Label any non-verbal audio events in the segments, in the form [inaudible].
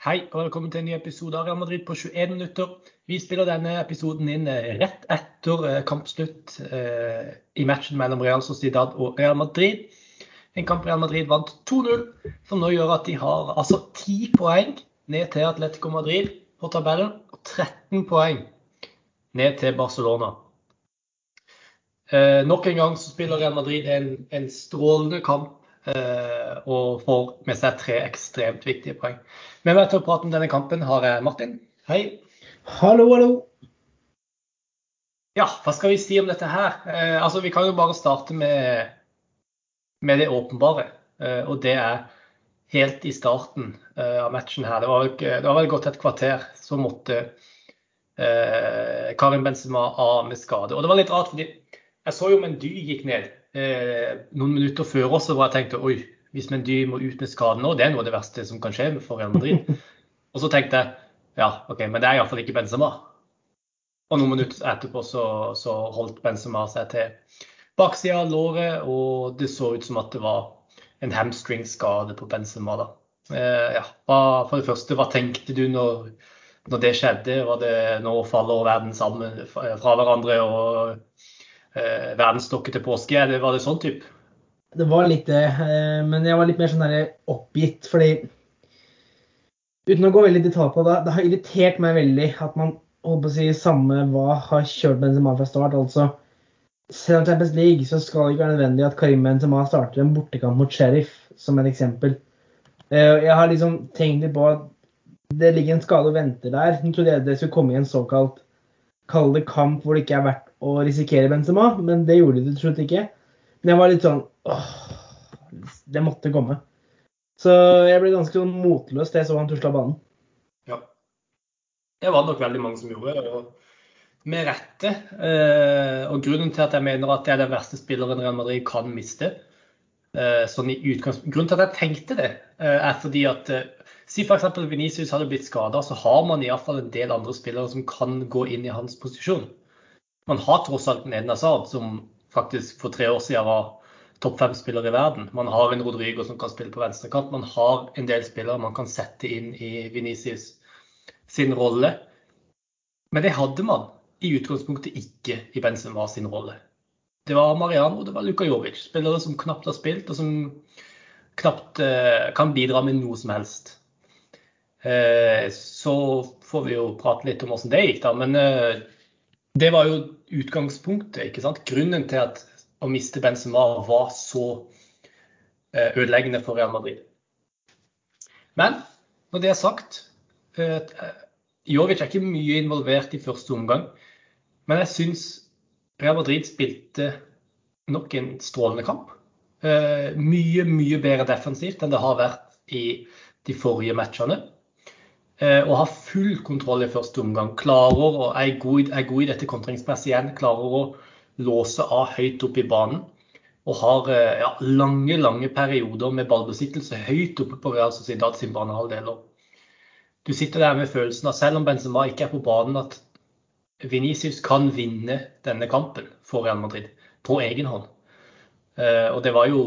Hei og velkommen til en ny episode av Real Madrid på 21 minutter. Vi spiller denne episoden inn eh, rett etter eh, kampslutt eh, i matchen mellom Real Sociedad og Real Madrid. En kamp Real Madrid vant 2-0, som nå gjør at de har altså 10 poeng ned til Atletico Madrid på tabellen, og 13 poeng ned til Barcelona. Nok en gang så spiller Real Madrid en, en strålende kamp og får med seg tre ekstremt viktige poeng. Med meg til å prate om denne kampen har jeg Martin. Hei. Hallo, hallo. Ja, hva skal vi si om dette her? Eh, altså, Vi kan jo bare starte med, med det åpenbare. Eh, og det er helt i starten eh, av matchen her. Det var, vel, det var vel gått et kvarter, så måtte eh, Karin Benzema av med skade. Og det var litt rart, fordi jeg så jo Mendy gikk ned eh, noen minutter før også hvor jeg tenkte oi, hvis Mendy må ut med skade nå, det er noe av det verste som kan skje for Real Madrid. [laughs] Og så tenkte jeg ja, OK, men det er iallfall ikke Benzema. Og noen minutter etterpå så, så holdt Benzema seg til baksida av låret, og det så ut som at det var en hamstring-skade på Benzema. da. Eh, ja, for det første, hva tenkte du når, når det skjedde? Var det nå faller verden sammen fra hverandre? og verdensstokket til påske? Det, var det sånn type? Det var litt det, eh, men jeg var litt mer sånn der oppgitt, fordi Uten å gå veldig i detalj på det, det har irritert meg veldig at man holdt på å si samme hva har kjørt Benzema fra start. altså selv om Champions League så skal det ikke være nødvendig at Karim Benzema starter en bortekamp mot Sheriff, som et eksempel. Eh, jeg har liksom tenkt litt på at det ligger en skade og venter der. Nå trodde jeg det skulle komme i en såkalt kall det kamp hvor det ikke er verdt å risikere Benzema, men det gjorde de til slutt ikke. Men jeg var litt sånn åh, det måtte komme. Så jeg ble ganske sånn motløs da jeg så han tusla banen. Ja. Det var nok veldig mange som gjorde det. og Med rette. Eh, og grunnen til at jeg mener at det er den verste spilleren Real Madrid kan miste, sånn i Grunnen til at jeg tenkte det, eh, er fordi at Si f.eks. Venicius hadde blitt skada, så har man iallfall en del andre spillere som kan gå inn i hans posisjon. Man har tross alt en Eden Hazard, som faktisk for tre år siden var topp fem-spiller i verden. Man har en Rodrigo som kan spille på venstrekant. Man har en del spillere man kan sette inn i Venicius sin rolle. Men det hadde man i utgangspunktet ikke i Benzema sin rolle. Det var Mariano det var Luka Jovic, spillere som knapt har spilt, og som knapt eh, kan bidra med noe som helst. Eh, så får vi jo prate litt om hvordan det gikk, da. Men eh, det var jo utgangspunktet. ikke sant? Grunnen til at å miste Benzema var så eh, ødeleggende for Real Madrid. Men når det er sagt Jovic er ikke mye involvert i første omgang. Men jeg syns Real Madrid spilte nok en strålende kamp. Mye, mye bedre defensivt enn det har vært i de forrige matchene. Uh, og har full kontroll i første omgang. Klarer og er god, er god i dette kontringspresset igjen. Klarer å låse av høyt opp i banen. Og har uh, ja, lange lange perioder med ballbesittelse høyt oppe på Real Sociedad sin banehalvdel. Du sitter der med følelsen av, selv om Benzema ikke er på banen, at Venicius kan vinne denne kampen for Real Madrid på egen hånd. Eh, og det var jo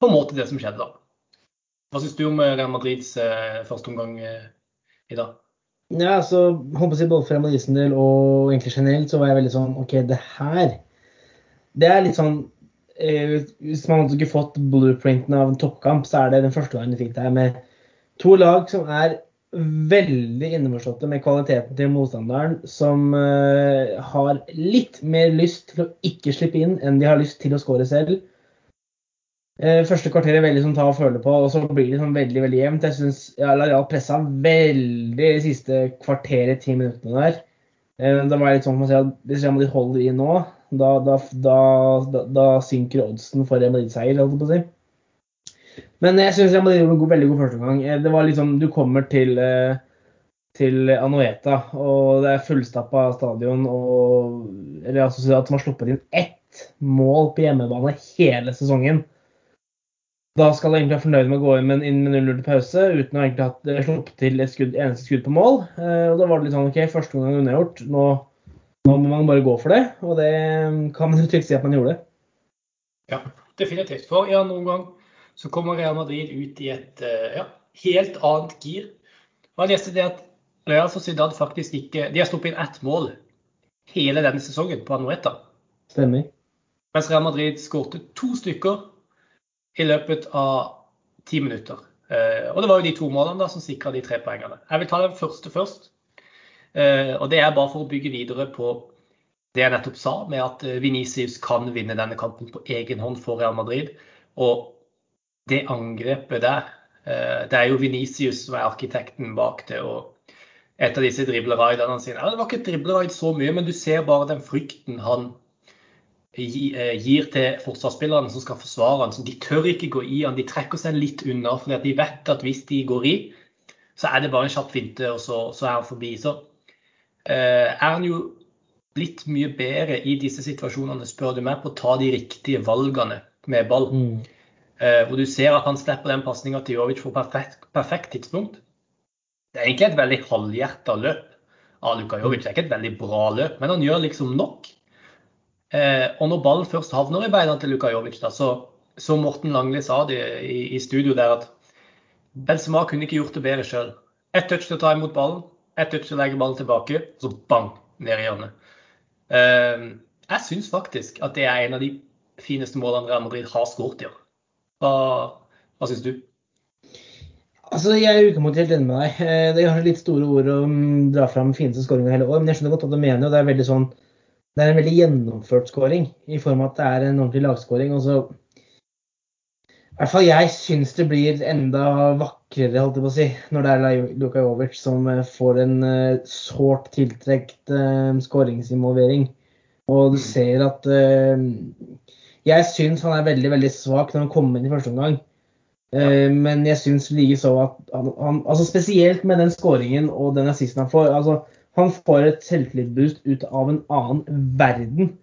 på en måte det som skjedde da. Hva syns du om Real Madrids første omgang, i dag? Ja, altså, håper jeg Både for Amadisen del og egentlig generelt så var jeg veldig sånn OK, det her Det er litt sånn eh, Hvis man hadde ikke fått blueprinten av en toppkamp, så er det den første gangen du fikk det her med to lag som er veldig innforståtte med kvaliteten til motstanderen, som uh, har litt mer lyst til å ikke slippe inn enn de har lyst til å skåre selv. Uh, første kvarteret veldig som ta og føle på, og så blir det sånn veldig veldig jevnt. Jeg syns ja, Lareal pressa veldig de siste kvarteret, ti minuttene der. Uh, det var litt sånn å si at Hvis Real Madrid holder i nå, da, da, da, da synker oddsen for Real Madrid-seier, holdt jeg på å si. Men jeg syns Madrid gjorde en god, veldig god første gang. Eh, det var liksom, Du kommer til, til Anoeta, og det er fullstappa stadion. og Real Sociedad som har sluppet inn ett mål på hjemmebane hele sesongen da skal jeg egentlig være fornøyd med å gå inn med, inn med 0-0 til pause uten å egentlig ha eh, sluppet til et skudd, eneste skudd på mål. Eh, og Da var det litt sånn OK, første gang unnagjort. Nå, nå må man bare gå for det. Og det kan man jo trygt si at man gjorde. Ja, definitivt. For ja, noen gang så kommer Real Madrid ut i et uh, ja, helt annet gir. Og jeg leste det at Real Sociedad faktisk ikke De har sluppet inn ett mål hele denne sesongen på Anueta. Stemmer. Mens Real Madrid skårte to stykker i løpet av ti minutter. Eh, og det var jo de to målene da som sikra de tre poengene. Jeg vil ta den første først. Eh, og det er bare for å bygge videre på det jeg nettopp sa, med at eh, Venicius kan vinne denne kampen på egen hånd for Real Madrid. Og det angrepet der Det er jo Venicius som er arkitekten bak det. og et av disse dribleraidene sine. Ja, det var ikke dribleraid så mye, men du ser bare den frykten han gir til forsvarsspillerne som skal forsvare han. De tør ikke gå i han, de trekker seg litt unna. For de vet at hvis de går i, så er det bare en kjapp finte, og så, så er han forbi. Så eh, er han jo blitt mye bedre i disse situasjonene, spør du meg, på å ta de riktige valgene med ball. Mm. Eh, hvor du ser at han slipper den pasninga til Jovic på perfekt, perfekt, tidspunkt. Det er egentlig et veldig halvhjerta løp av Luka Jovic. Det er ikke et veldig bra løp, men han gjør liksom nok. Eh, og når ballen først havner i beina til Luka Jovic, da, så, som Morten Langli sa det i, i, studio der at Benzema kunne ikke gjort det bedre sjøl. Ett touch til å ta imot ballen, ett touch til å legge ballen tilbake, så bang, ned i hjørnet. Ehm, jeg syns faktisk at det er en av de fineste målene Real Madrid har skåret i år. Hva, hva syns du? Altså, Jeg er utgangspunktet helt enig med deg. Eh, det er litt store ord å mm, dra fram fineste skåringa hele år, men jeg skjønner godt hva du mener. og Det er veldig sånn, det er en veldig gjennomført skåring, i form av at det er en ordentlig lagskåring. og så i hvert fall jeg syns det blir enda vakrere holdt jeg på å si, når det er Luka Jovic som eh, får en uh, sårt tiltrekt uh, skåringsinvolvering. Og du ser at uh, Jeg syns han er veldig veldig svak når han kommer inn i første omgang. Uh, men jeg syns likeså at han, han, altså Spesielt med den skåringen og den assisten han får. altså Han får et selvtillitsboost ut av en annen verden.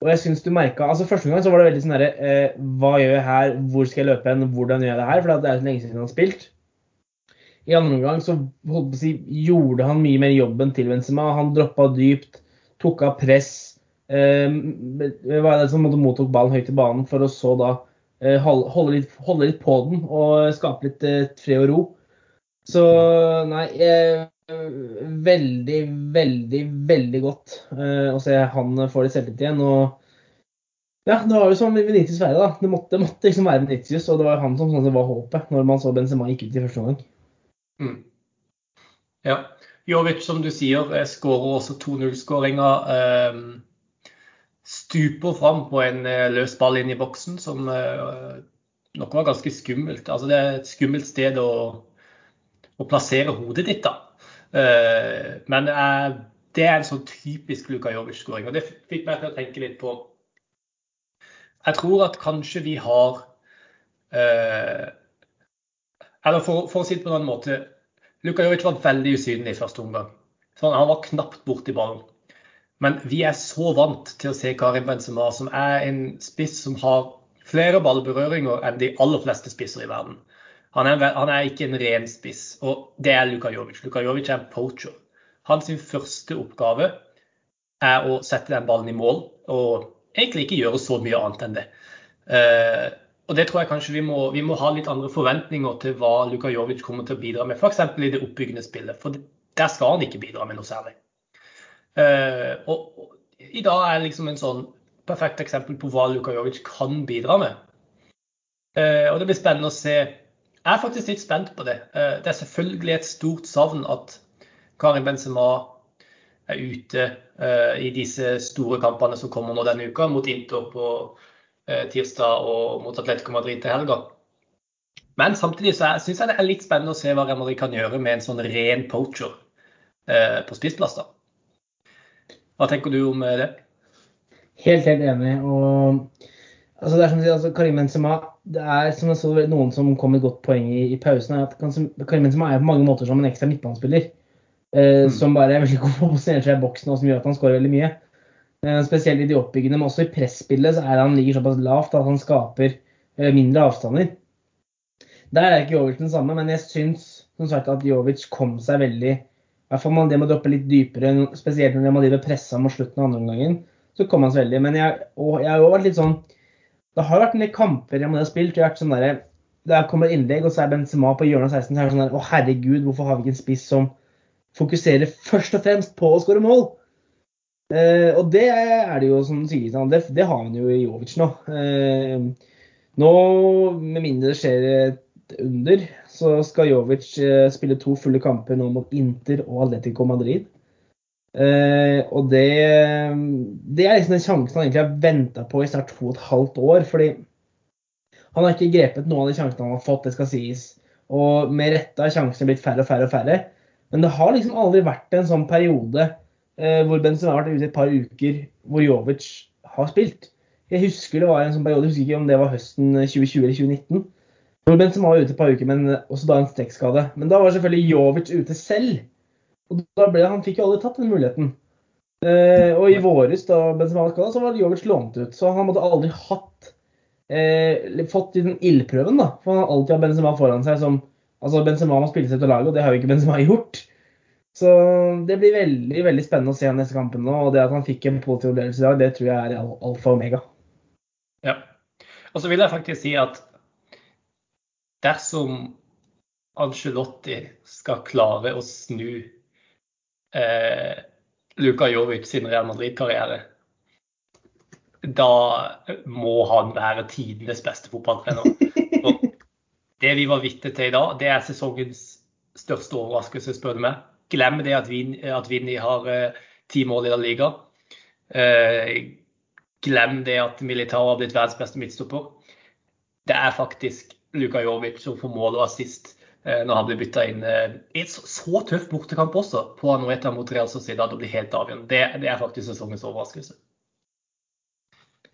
Og jeg synes du merka, altså Første gang så var det veldig sånn herre eh, Hva gjør jeg her? Hvor skal jeg løpe hen? Hvordan gjør jeg det her? For det er så lenge siden han har spilt. I andre omgang så si, gjorde han mye mer jobben til Benzema. Han droppa dypt, tok av press. Eh, var det som mottok ballen høyt i banen for å så da eh, holde, litt, holde, litt, på den og skape litt eh, fred og ro. Så nei eh, veldig, veldig, veldig godt å se han få litt selvtillit igjen. og ja, Det var jo som Venitius være. da. Det måtte, måtte liksom være Venitius, og det var han som sånn, var håpet når man så Benzema gikk ut i første omgang. Mm. Ja. Jovic, som du sier, skårer også 2-0-skåringa. Um, eh, stuper fram på en løs ball inn i boksen som uh, nok var ganske skummelt. Altså, det er et skummelt sted å, å plassere hodet ditt, da. Eh, men eh, det er en sånn typisk Luka Jovic-skåring. Og det fikk meg til å tenke litt på Jeg tror at kanskje vi har eh, Eller for, for å si det på en annen måte Luka Jovic var veldig usynlig i første omgang. Han var knapt borti ballen. Men vi er så vant til å se Karim Benzema, som er en spiss som har flere ballberøringer enn de aller fleste spisser i verden. Han er, han er, ikke en ren spiss, og det er Luka Jovic. Luka Jovic er en poacher. Hans første oppgave er å sette den ballen i mål, og egentlig ikke gjøre så mye annet enn det. Uh, og Det tror jeg kanskje vi må, vi må, ha litt andre forventninger til hva Luka Jovic kommer til å bidra med, f.eks. i det oppbyggende spillet. For der skal han ikke bidra med noe særlig. Uh, og, og, I dag er liksom en sånn perfekt eksempel på hva Luka Jovic kan bidra med. Uh, og Det blir spennende å se jeg er faktisk litt spent på det. Eh, det er selvfølgelig et stort savn at Karin Benzema er ute eh, i disse store kampene som kommer nå denne uka, mot Inter på eh, tirsdag og mot Atletico Madrid til helga. Men samtidig så syns jeg det er litt spennende å se hva Real kan gjøre med en sånn ren poacher på spissplass. Hva tenker du om det? Helt, helt enig. Og altså, det er som altså, Karim Benzema det er som jeg så noen som kom med et godt poeng i, i pausen, at Karim Benzema er på mange måter som en ekstra midtbanespiller. Eh, mm. Som bare er veldig god på å posisjonere seg i boksen, og som gjør at han skårer veldig mye. Eh, spesielt i de oppbyggende, men også i presspillet så er han ligger såpass lavt at han skaper eh, mindre avstander. Der er ikke Jovic den samme, men jeg syns som sagt at Jovic kom seg veldig hvert fall det med å droppe litt dypere, spesielt når Madrid pressa mot slutten av andre omgangen. Så kom han så veldig. Men jeg, og jeg har jo vært litt sånn det har vært en del kamper jeg har spilt. Jeg har vært sånn der, der kommer innlegg, og så er Benzema på hjørnet av 16, så er det sånn der Å, herregud, hvorfor har vi ikke en spiss som fokuserer først og fremst på å skåre mål? Eh, og det er det jo som sier, seg, det, det har han jo i Jovic nå. Eh, nå, med mindre det skjer under, så skal Jovic eh, spille to fulle kamper nå mot Inter og Atletico Madrid. Eh, og det, det er liksom den sjansen han egentlig har venta på i snart to og et halvt år. fordi han har ikke grepet noen av de sjansene han har fått, det skal sies. Og med rette har sjansene blitt færre og færre og færre. Men det har liksom aldri vært en sånn periode eh, hvor Benzema har vært ute et par uker hvor Jovic har spilt. Jeg husker det var en sånn periode, jeg husker ikke om det var høsten 2020 eller 2019. Benzema var ute et par uker, men også da en strekkskade. Men da var selvfølgelig Jovic ute selv. Og da ble, Han fikk jo aldri tatt den muligheten. Eh, og i våres, da Benzema var skada, så var Jovic lånt ut. Så han måtte aldri hatt eh, fått den ildprøven, da. For han har alltid hatt Benzema foran seg som Altså, Benzema må spille seg til laget, og det har jo ikke Benzema [laughs] gjort. Så det blir veldig veldig spennende å se neste kampen nå. Og det at han fikk en positiv opplevelse i dag, det tror jeg er alfa og omega. Ja. Og så vil jeg faktisk si at dersom Angelotti skal klare å snu eh, Luka Jovic sin Real Madrid-karriere, da må han være tidenes beste fotballtrener. [laughs] Det vi var vitne til i dag, det er sesongens største overraskelse, spør du meg. Glem det at, Vin, at Vinni har eh, ti mål i La Liga. Eh, glem det at Militao har blitt verdens beste midtstopper. Det er faktisk Luka Jovic som får mål og assist eh, når han blir bytta inn eh, i et så, så tøff bortekamp også, på Anueta mot Real Sociedad og blir helt avgjørende. Det, det, er faktisk sesongens overraskelse.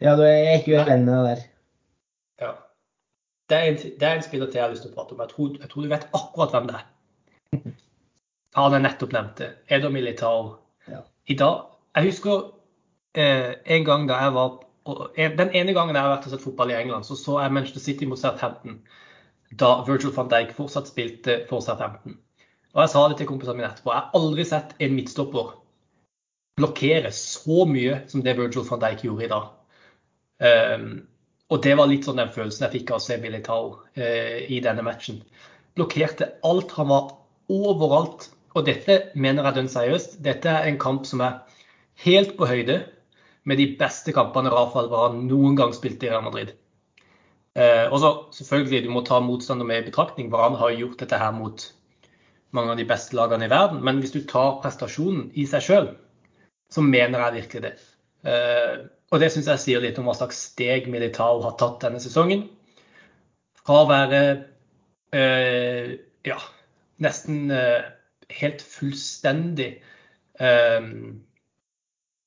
Ja, du er ikke uenig der. Ja. Det er, en, det er en spiller til jeg har lyst til å prate om. Jeg tror, jeg tror du vet akkurat hvem det er. [laughs] Han jeg nettopp nevnte. Edo Militao. Ja. I dag Jeg husker eh, en gang da jeg var Den ene gangen jeg har vært og sett fotball i England, så så jeg Manchester City mot Southampton. Da Virgil van Dijk fortsatt spilte for Southampton. Og jeg sa det til kompisene mine etterpå. Jeg har aldri sett en midtstopper blokkere så mye som det Virgil van Dijk gjorde i dag. Um, og det var litt sånn den følelsen jeg fikk av å se Militao uh, i denne matchen. Blokkerte alt. Han var overalt. Og dette mener jeg dønn seriøst. Dette er en kamp som er helt på høyde med de beste kampene Rafael Varan noen gang spilte i Real Madrid. Eh, og så selvfølgelig, du må ta motstander med i betraktning. Varan har gjort dette her mot mange av de beste lagene i verden. Men hvis du tar prestasjonen i seg sjøl, så mener jeg virkelig det. Eh, og det syns jeg sier litt om hva slags steg Militao har tatt denne sesongen. Fra å være eh, ja, nesten øh, helt fullstendig øh,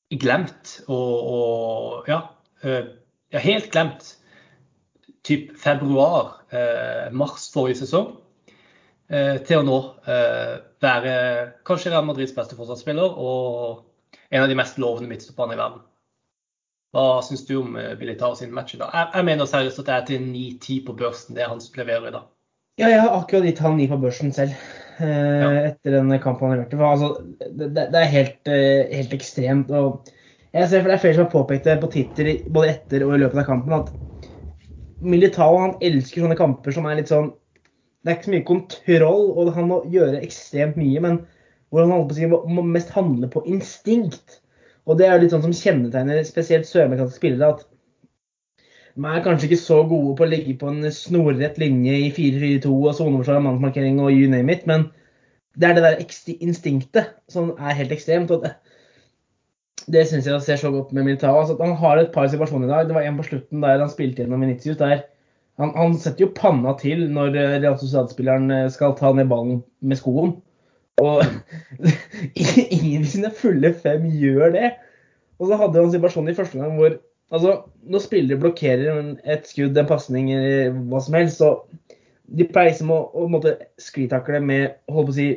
glemt og, og ja, ja, helt glemt typ februar, mars forrige sesong, til å nå være kanskje Real Madrids beste forsvarsspiller og en av de mest lovende midtstopperne i verden. Hva syns du om Bilitar sin match i dag? Jeg, jeg mener seriøst at det er til 9-10 på børsen, det han leverer i dag. Ja, jeg har akkurat gitt han 9 på børsen selv. Eh, ja. Etter den kampen han har gjort. Altså, det, det, er helt, eh, helt ekstremt. Og jeg ser for Det er flere som har påpekt det på Twitter både etter og i løpet av kampen, at Militao han elsker sånne kamper som er litt sånn Det er ikke så mye kontroll, og han må gjøre ekstremt mye, men hvor han på å si, må mest handle på instinkt. Og det er litt sånn som kjennetegner spesielt sørmerikanske spillere. at de er kanskje ikke så gode på å ligge på en snorrett linje i 4-4-2 og soneforsvar, mannsmarkering og you name it, men det er det der instinktet som er helt ekstremt. og Det, det syns jeg ser så godt med Militao. Altså, han har et par situasjoner i dag. Det var en på slutten der han spilte gjennom Venitius. der han, han, setter jo panna til når Real Sociedad-spilleren skal ta ned ballen med skoen. Og [laughs] ingen i sine fulle fem gjør det. Og så hadde han situasjonen i første gang hvor altså, når spillere blokkerer et skudd, en pasning, hva som helst, så de pleier liksom å, å sklitakle med holdt på å si,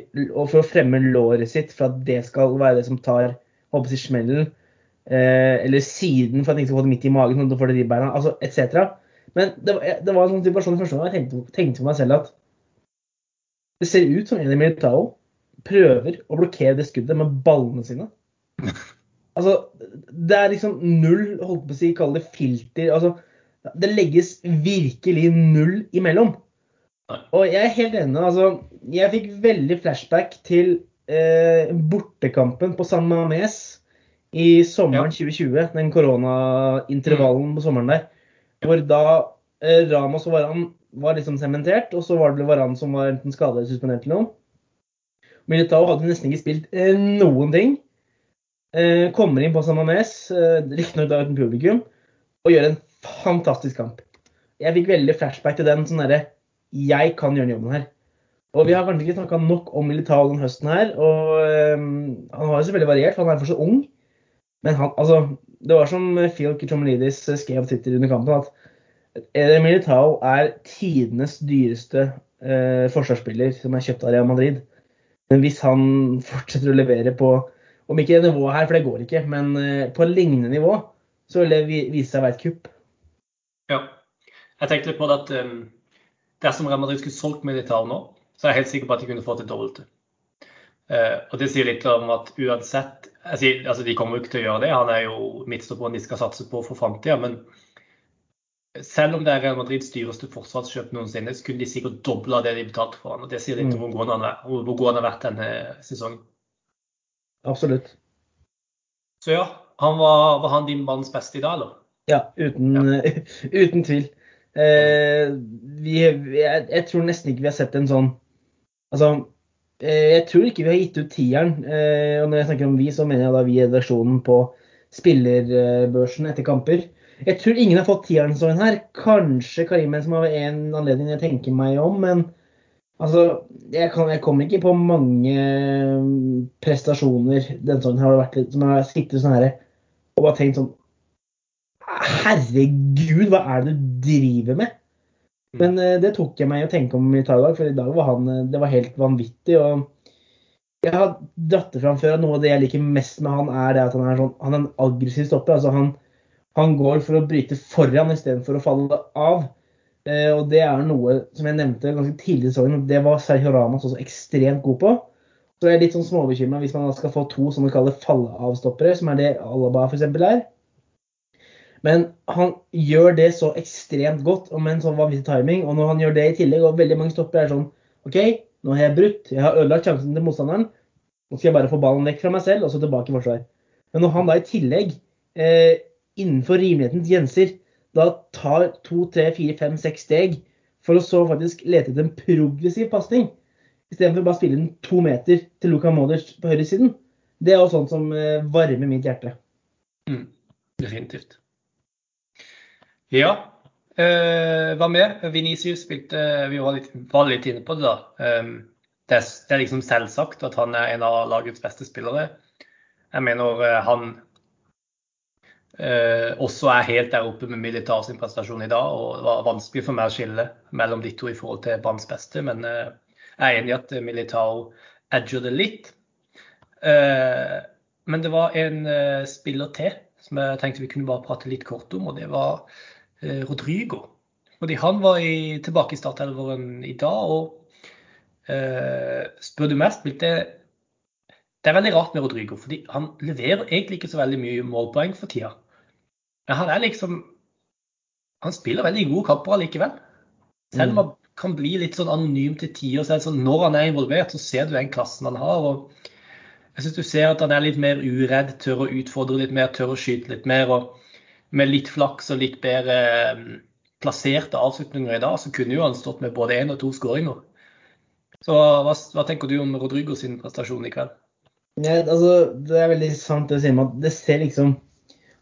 for å fremme låret sitt for at det skal være det som tar holdt på å si, smellen. Eh, eller siden for at den ikke skal få det midt i magen, sånn at får det i beina, altså etc. Men det var, det var en sånn situasjon første gang jeg tenkte, tenkte på meg selv at det ser ut som en i Militao prøver å blokkere det skuddet med ballene sine. [laughs] Altså, det er liksom null, holdt på å si, kall det filter. Altså, det legges virkelig null imellom. Og jeg er helt enig. altså, Jeg fikk veldig flashback til eh, bortekampen på San Mames i sommeren Ja. 2020. Den koronaintervallen på sommeren der. Hvor da eh, Ramos og Varan var liksom sementert, og så var det Varan som var enten skadet eller suspendert eller noe. Militao hadde nesten ikke spilt eh, noen ting. Eh, kommer inn på San Mames, eh, riktignok da uten publikum, og gjør en fantastisk kamp. Jeg fikk veldig flashback til den. sånn derre Jeg kan gjøre jobben her. Og vi har kanskje ikke snakka nok om Militao den høsten her. Og øhm, han har jo selvfølgelig variert, for han er fortsatt ung. Men han, altså, det var som Phil Kitchomelidis skrev på Twitter under kampen, at Eder Militao er tidenes dyreste øh, forsvarsspiller som er kjøpt av Real Madrid. Men hvis han fortsetter å levere på om ikke det nivået her, for det går ikke, men øh, på lignende nivå, så vil det vise seg å være et kupp. Ja. Jeg tenkte litt på det at um, dersom Real Madrid skulle solgt Militao nå, så er jeg helt sikker på at de kunne fått et dobbelte. Uh, og det sier litt om at uansett sier, altså De kommer jo ikke til å gjøre det, han er jo midtstopperen de skal satse på for framtida. Men selv om det er Real Madrids dyreste forsvarskjøp noensinne, så kunne de sikkert dobla det de betalte for han. og Det sier litt om hvor god han, er, hvor god han har vært denne sesongen. Absolutt. Så ja, han var, var han din manns beste i dag, eller? Ja, uten, [laughs] uten tvil. Eh, vi, jeg, jeg tror nesten ikke vi har sett en sånn Altså, eh, jeg tror ikke vi har gitt ut tieren. Eh, og når jeg snakker om vi, så mener jeg da vi i redaksjonen på spillerbørsen etter kamper. Jeg tror ingen har fått tieren sånn her. Kanskje Karim som har en anledning jeg tenker meg om, men altså Jeg, kan, jeg kommer ikke på mange mm, prestasjoner denne sesongen har det vært litt, som har sittet sånn her og bare tenkt sånn Herregud, hva er det du driver med? Men eh, det tok jeg meg å tenke om i dag, for i dag var han eh, Det var helt vanvittig. og Jeg har dratt det fram før at noe av det jeg liker mest med han, er det at han er, sånn, han er en aggressiv stopper. altså han, han går for å bryte foran istedenfor å falle av. Eh, og det er noe som jeg nevnte ganske tidlig i sesongen, det var Sergio Ramas også ekstremt god på. Så jeg er litt sånn småbekymra hvis man skal få to som vi kaller falleavstoppere, som er det Alaba f.eks. er. Men han gjør det så ekstremt godt og med en sånn vanvittig timing. Og når han gjør det i tillegg, og veldig mange stoppere er sånn OK, nå har jeg brutt, jeg har ødelagt sjansen til motstanderen. Nå skal jeg bare få ballen vekk fra meg selv og så tilbake i forsvar. Men når han da i tillegg, eh, innenfor rimelighetens grenser, da tar to, tre, fire, fem, seks steg for å så faktisk lete etter en progressiv pasning, istedenfor bare å spille den to meter til Luka Modric på høyresiden, det er jo sånt som eh, varmer mitt hjerte. Mm, definitivt. Ja. Eh, hva mer? Venicius spilte Vi var litt, var litt inne på det, da. Um, det, er, det er liksom selvsagt at han er en av lagets beste spillere. Jeg mener eh, han eh, også er helt der oppe med Militar sin prestasjon i dag. og Det var vanskelig for meg å skille mellom de to i forhold til Branns beste, men eh, jeg er enig i at Militar edger det litt. Eh, men det var en eh, spiller til som jeg tenkte vi kunne bare prate litt kort om, og det var eh, Rodrigo. Fordi han var i, tilbake i startelveren i dag, og eh, spør du meg, spilte Det er veldig rart med Rodrigo, fordi han leverer egentlig ikke så veldig mye målpoeng for tida. Han er liksom Han spiller veldig gode kamper allikevel. Selv om han kan bli litt sånn anonym til tider, så sånn når han er involvert, så ser du den klassen han har. og jeg syns du ser at han er litt mer uredd, tør å utfordre litt mer, tør å skyte litt mer. og Med litt flaks og litt bedre eh, plasserte avslutninger i dag, så kunne jo han stått med både én og to skåringer. Så hva, hva, tenker du om Rodrigo sin prestasjon i kveld? Ja, altså, det er veldig sant det du sier at det ser liksom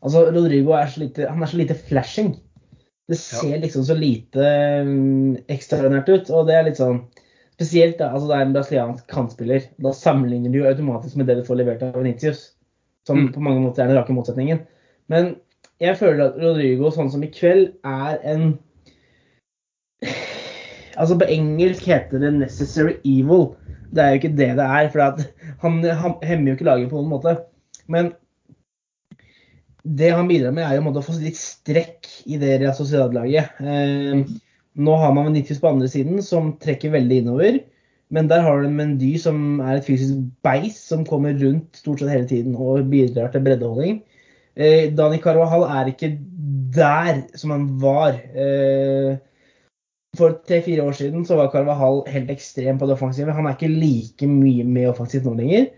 Altså, Rodrigo er så lite, han er så lite flashing. Det ser liksom så lite um, ekstraordinært ut. Og det er litt sånn Spesielt da, altså det er en brasiliansk kantspiller. Da sammenligner du jo automatisk med det du får levert av Venitius. Som mm. på mange måter er den rake motsetningen. Men jeg føler at Rodrigo, sånn som i kveld, er en Altså På engelsk heter det 'necessary evil'. Det er jo ikke det det er. For han, han hemmer jo ikke laget på noen måte. Men det han bidrar med, er jo å få litt strekk i det Real Sociedad-laget. Eh, nå har man Venitius på andre siden, som trekker veldig innover. Men der har du en Mendy som er et fysisk beis som kommer rundt stort sett hele tiden og bidrar til breddeholding. Eh, Dani Carvahal er ikke der som han var. Eh, For tre-fire år siden så var Carvahall helt ekstrem på det offensive. Han er ikke like mye med offensivt nå lenger.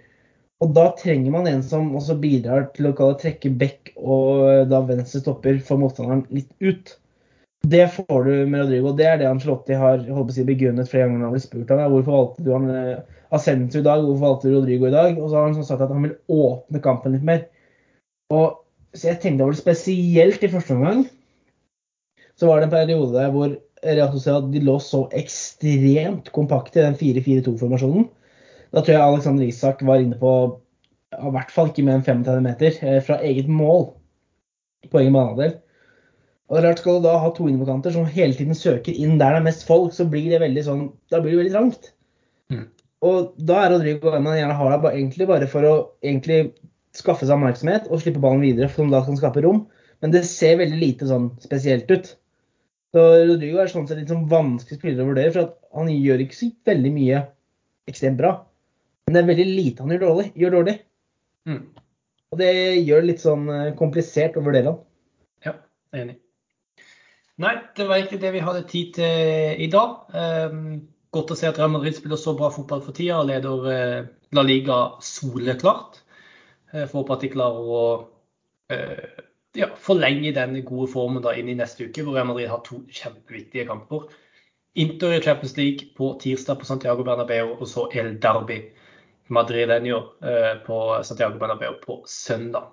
Og da trenger man en som også bidrar til å trekke back og da venstre stopper for motstanderen litt ut. Det får du med Rodrigo. Det er det Angelotti har si, begrunnet flere ganger når han blir spurt av hvorfor valgte du han eh, Ascenso i dag, hvorfor valgte du Rodrigo i dag? Og så har han sagt at han vil åpne kampen litt mer. Og så jeg tenkte over det spesielt i første omgang. Så var det en periode der hvor Real Sociedad de lå så ekstremt kompakt i den 4-4-2-formasjonen. Da tror jeg Alexander Isak var inne på i hvert fall ikke mer enn 35 meter eh, fra eget mål på egen banehalvdel. Og det er klart, Skal du da ha to innoverkanter som hele tiden søker inn der det er mest folk, så blir det veldig sånn, da blir det veldig trangt. Mm. Og da er Rodrigo en man gjerne har der egentlig bare for å egentlig skaffe seg oppmerksomhet og slippe ballen videre, som da kan skape rom. Men det ser veldig lite sånn spesielt ut. Så Rodrigo er sånn sett litt sånn vanskelig spiller å vurdere, for han gjør ikke så veldig mye ekstremt bra. Men det er veldig lite han gjør dårlig. Gjør dårlig. Mm. Og det gjør det litt sånn eh, komplisert å vurdere han. Ja, enig. Nei, det var egentlig det vi hadde tid til i dag. Um, godt å se at Real Madrid spiller så bra fotball for tida og leder uh, La Liga soleklart. Jeg får håpe at de klarer å ja, forlenge den gode formen da inn i neste uke, hvor Real Madrid har to kjempeviktige kamper. Inter i Champions League på tirsdag på Santiago Bernabeu, og så El Derby Madrileño eh, på Santiago Bernabeu på søndag.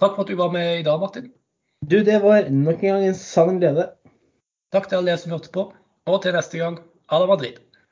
Takk for at du var med i dag, Martin. Du, det var nok en gang en sann glede. Takk til alle dere som hørte på, og til neste gang, à la Madrid.